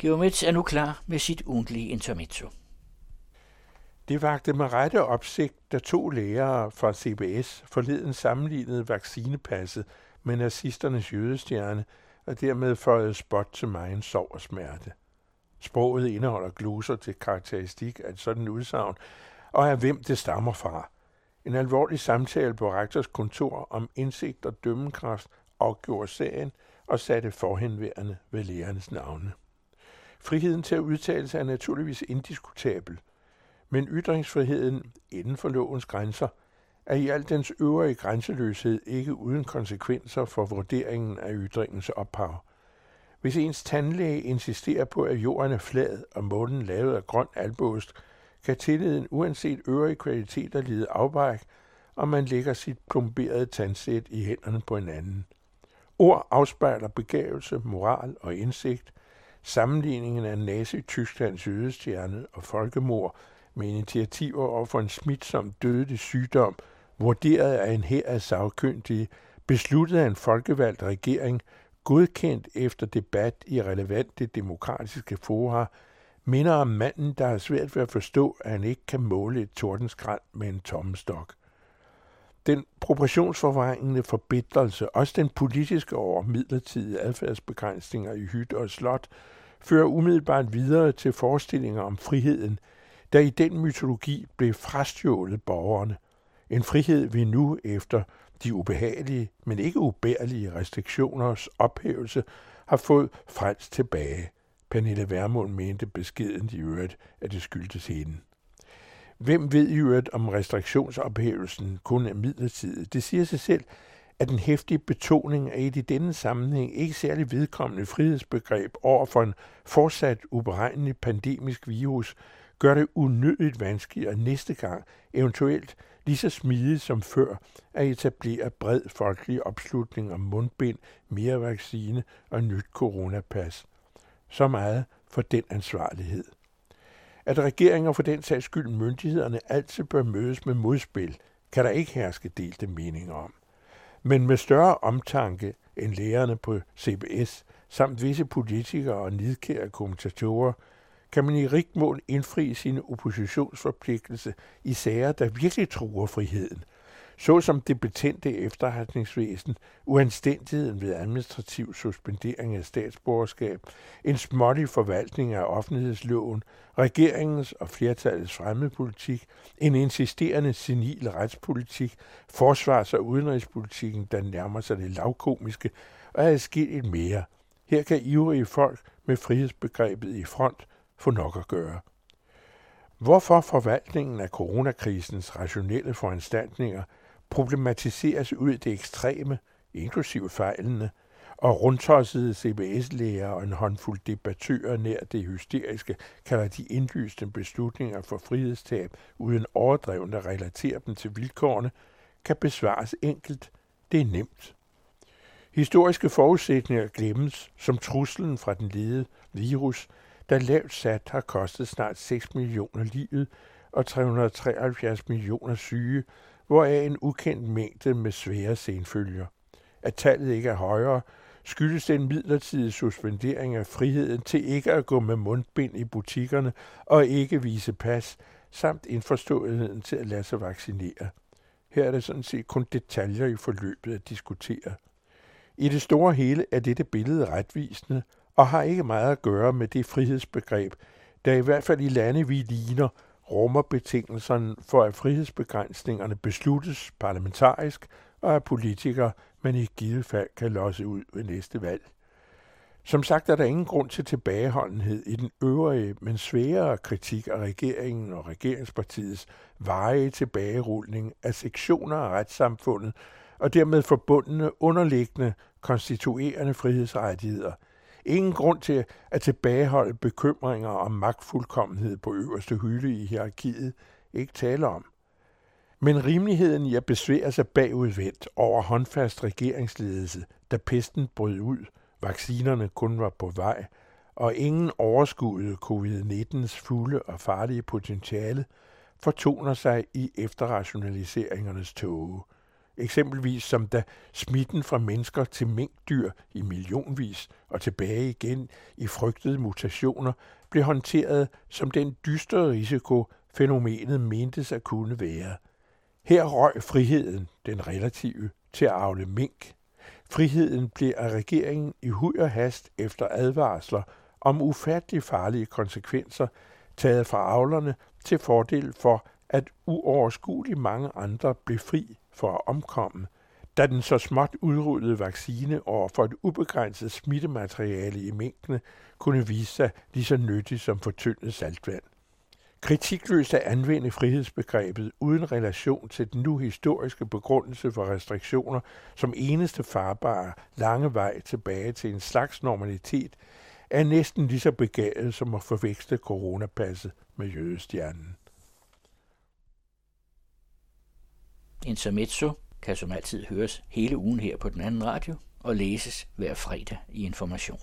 Geomets er nu klar med sit ugentlige intermezzo. Det vagte med rette opsigt, da to lærere fra CBS forleden sammenlignede vaccinepasset med nazisternes jødestjerne og dermed føjede spot til mig en og smerte. Sproget indeholder gloser til karakteristik af et sådan udsagn, og af hvem det stammer fra. En alvorlig samtale på rektors kontor om indsigt og dømmekraft afgjorde sagen og satte forhenværende ved lærernes navne. Friheden til at udtale sig er naturligvis indiskutabel, men ytringsfriheden inden for lovens grænser er i al dens øvrige grænseløshed ikke uden konsekvenser for vurderingen af ytringens ophav. Hvis ens tandlæge insisterer på, at jorden er flad og månen lavet af grøn albost, kan tilliden uanset øvrige kvaliteter lide afbræk, og man lægger sit plomberede tandsæt i hænderne på en anden. Ord afspejler begævelse, moral og indsigt. Sammenligningen af Nazi-Tysklands jødestjerne og folkemord med initiativer over for en smitsom dødelig sygdom, vurderet af en her af sagkyndige, besluttet af en folkevalgt regering, godkendt efter debat i relevante demokratiske fora, minder om manden, der har svært ved at forstå, at han ikke kan måle et tordenskrand med en tommestok. Den proportionsforvrængende forbedrelse, også den politiske over midlertidige adfærdsbegrænsninger i hytte og slot, fører umiddelbart videre til forestillinger om friheden, der i den mytologi blev frastjålet borgerne. En frihed vi nu efter de ubehagelige, men ikke ubærlige restriktioners ophævelse har fået frelst tilbage. Pernille Vermund mente beskeden i øvrigt, at det skyldtes hende. Hvem ved i øvrigt, om restriktionsophævelsen kun er midlertidig? Det siger sig selv, at den hæftige betoning af et i denne sammenhæng ikke særlig vedkommende frihedsbegreb over for en fortsat uberegnelig pandemisk virus gør det unødigt vanskeligt næste gang, eventuelt lige så smidigt som før, at etablere bred folkelig opslutning om mundbind, mere vaccine og nyt coronapas. Så meget for den ansvarlighed. At regeringer for den sags skyld myndighederne altid bør mødes med modspil, kan der ikke herske delte meninger om. Men med større omtanke end lærerne på CBS, samt visse politikere og nidkære kommentatorer, kan man i rigt mål indfri sine oppositionsforpligtelse i sager, der virkelig truer friheden, såsom det betændte efterretningsvæsen, uanstændigheden ved administrativ suspendering af statsborgerskab, en smålig forvaltning af offentlighedsloven, regeringens og flertallets fremmedpolitik, en insisterende senil retspolitik, forsvars- og udenrigspolitikken, der nærmer sig det lavkomiske, og et mere. Her kan ivrige folk med frihedsbegrebet i front få nok at gøre. Hvorfor forvaltningen af coronakrisens rationelle foranstaltninger problematiseres ud i det ekstreme, inklusive fejlene, og rundtossede CBS-læger og en håndfuld debattører nær det hysteriske kalder de indlysende beslutninger for frihedstab uden overdrevne at relatere dem til vilkårene, kan besvares enkelt. Det er nemt. Historiske forudsætninger glemmes som truslen fra den lede virus, der lavt sat har kostet snart 6 millioner livet og 373 millioner syge, hvoraf en ukendt mængde med svære senfølger. At tallet ikke er højere, skyldes den midlertidige suspendering af friheden til ikke at gå med mundbind i butikkerne og ikke vise pas, samt indforståeligheden til at lade sig vaccinere. Her er det sådan set kun detaljer i forløbet at diskutere. I det store hele er dette billede retvisende og har ikke meget at gøre med det frihedsbegreb, der i hvert fald i lande, vi ligner, rummer betingelserne for, at frihedsbegrænsningerne besluttes parlamentarisk og af politikere, man i givet fald kan losse ud ved næste valg. Som sagt er der ingen grund til tilbageholdenhed i den øvrige, men sværere kritik af regeringen og regeringspartiets veje tilbagerulning af sektioner af retssamfundet og dermed forbundne underliggende konstituerende frihedsrettigheder. Ingen grund til at tilbageholde bekymringer om magtfuldkommenhed på øverste hylde i hierarkiet. Ikke tale om. Men rimeligheden i at besvære sig bagudvendt over håndfast regeringsledelse, da pesten brød ud, vaccinerne kun var på vej, og ingen overskuede covid-19's fulde og farlige potentiale, fortoner sig i efterrationaliseringernes tåge. Eksempelvis som da smitten fra mennesker til minkdyr i millionvis og tilbage igen i frygtede mutationer blev håndteret som den dystre risiko, fænomenet mentes at kunne være. Her røg friheden, den relative, til at afle mink. Friheden blev af regeringen i hud og hast efter advarsler om ufattelig farlige konsekvenser taget fra avlerne til fordel for, at uoverskueligt mange andre blev fri for at omkomme, da den så småt udrullede vaccine over for et ubegrænset smittemateriale i mængdene kunne vise sig lige så nyttig som fortyndet saltvand. Kritikløst at anvende frihedsbegrebet uden relation til den nu historiske begrundelse for restriktioner som eneste farbare lange vej tilbage til en slags normalitet, er næsten lige så begavet som at forveksle coronapasset med jødestjernen. Intermezzo kan som altid høres hele ugen her på den anden radio og læses hver fredag i Information.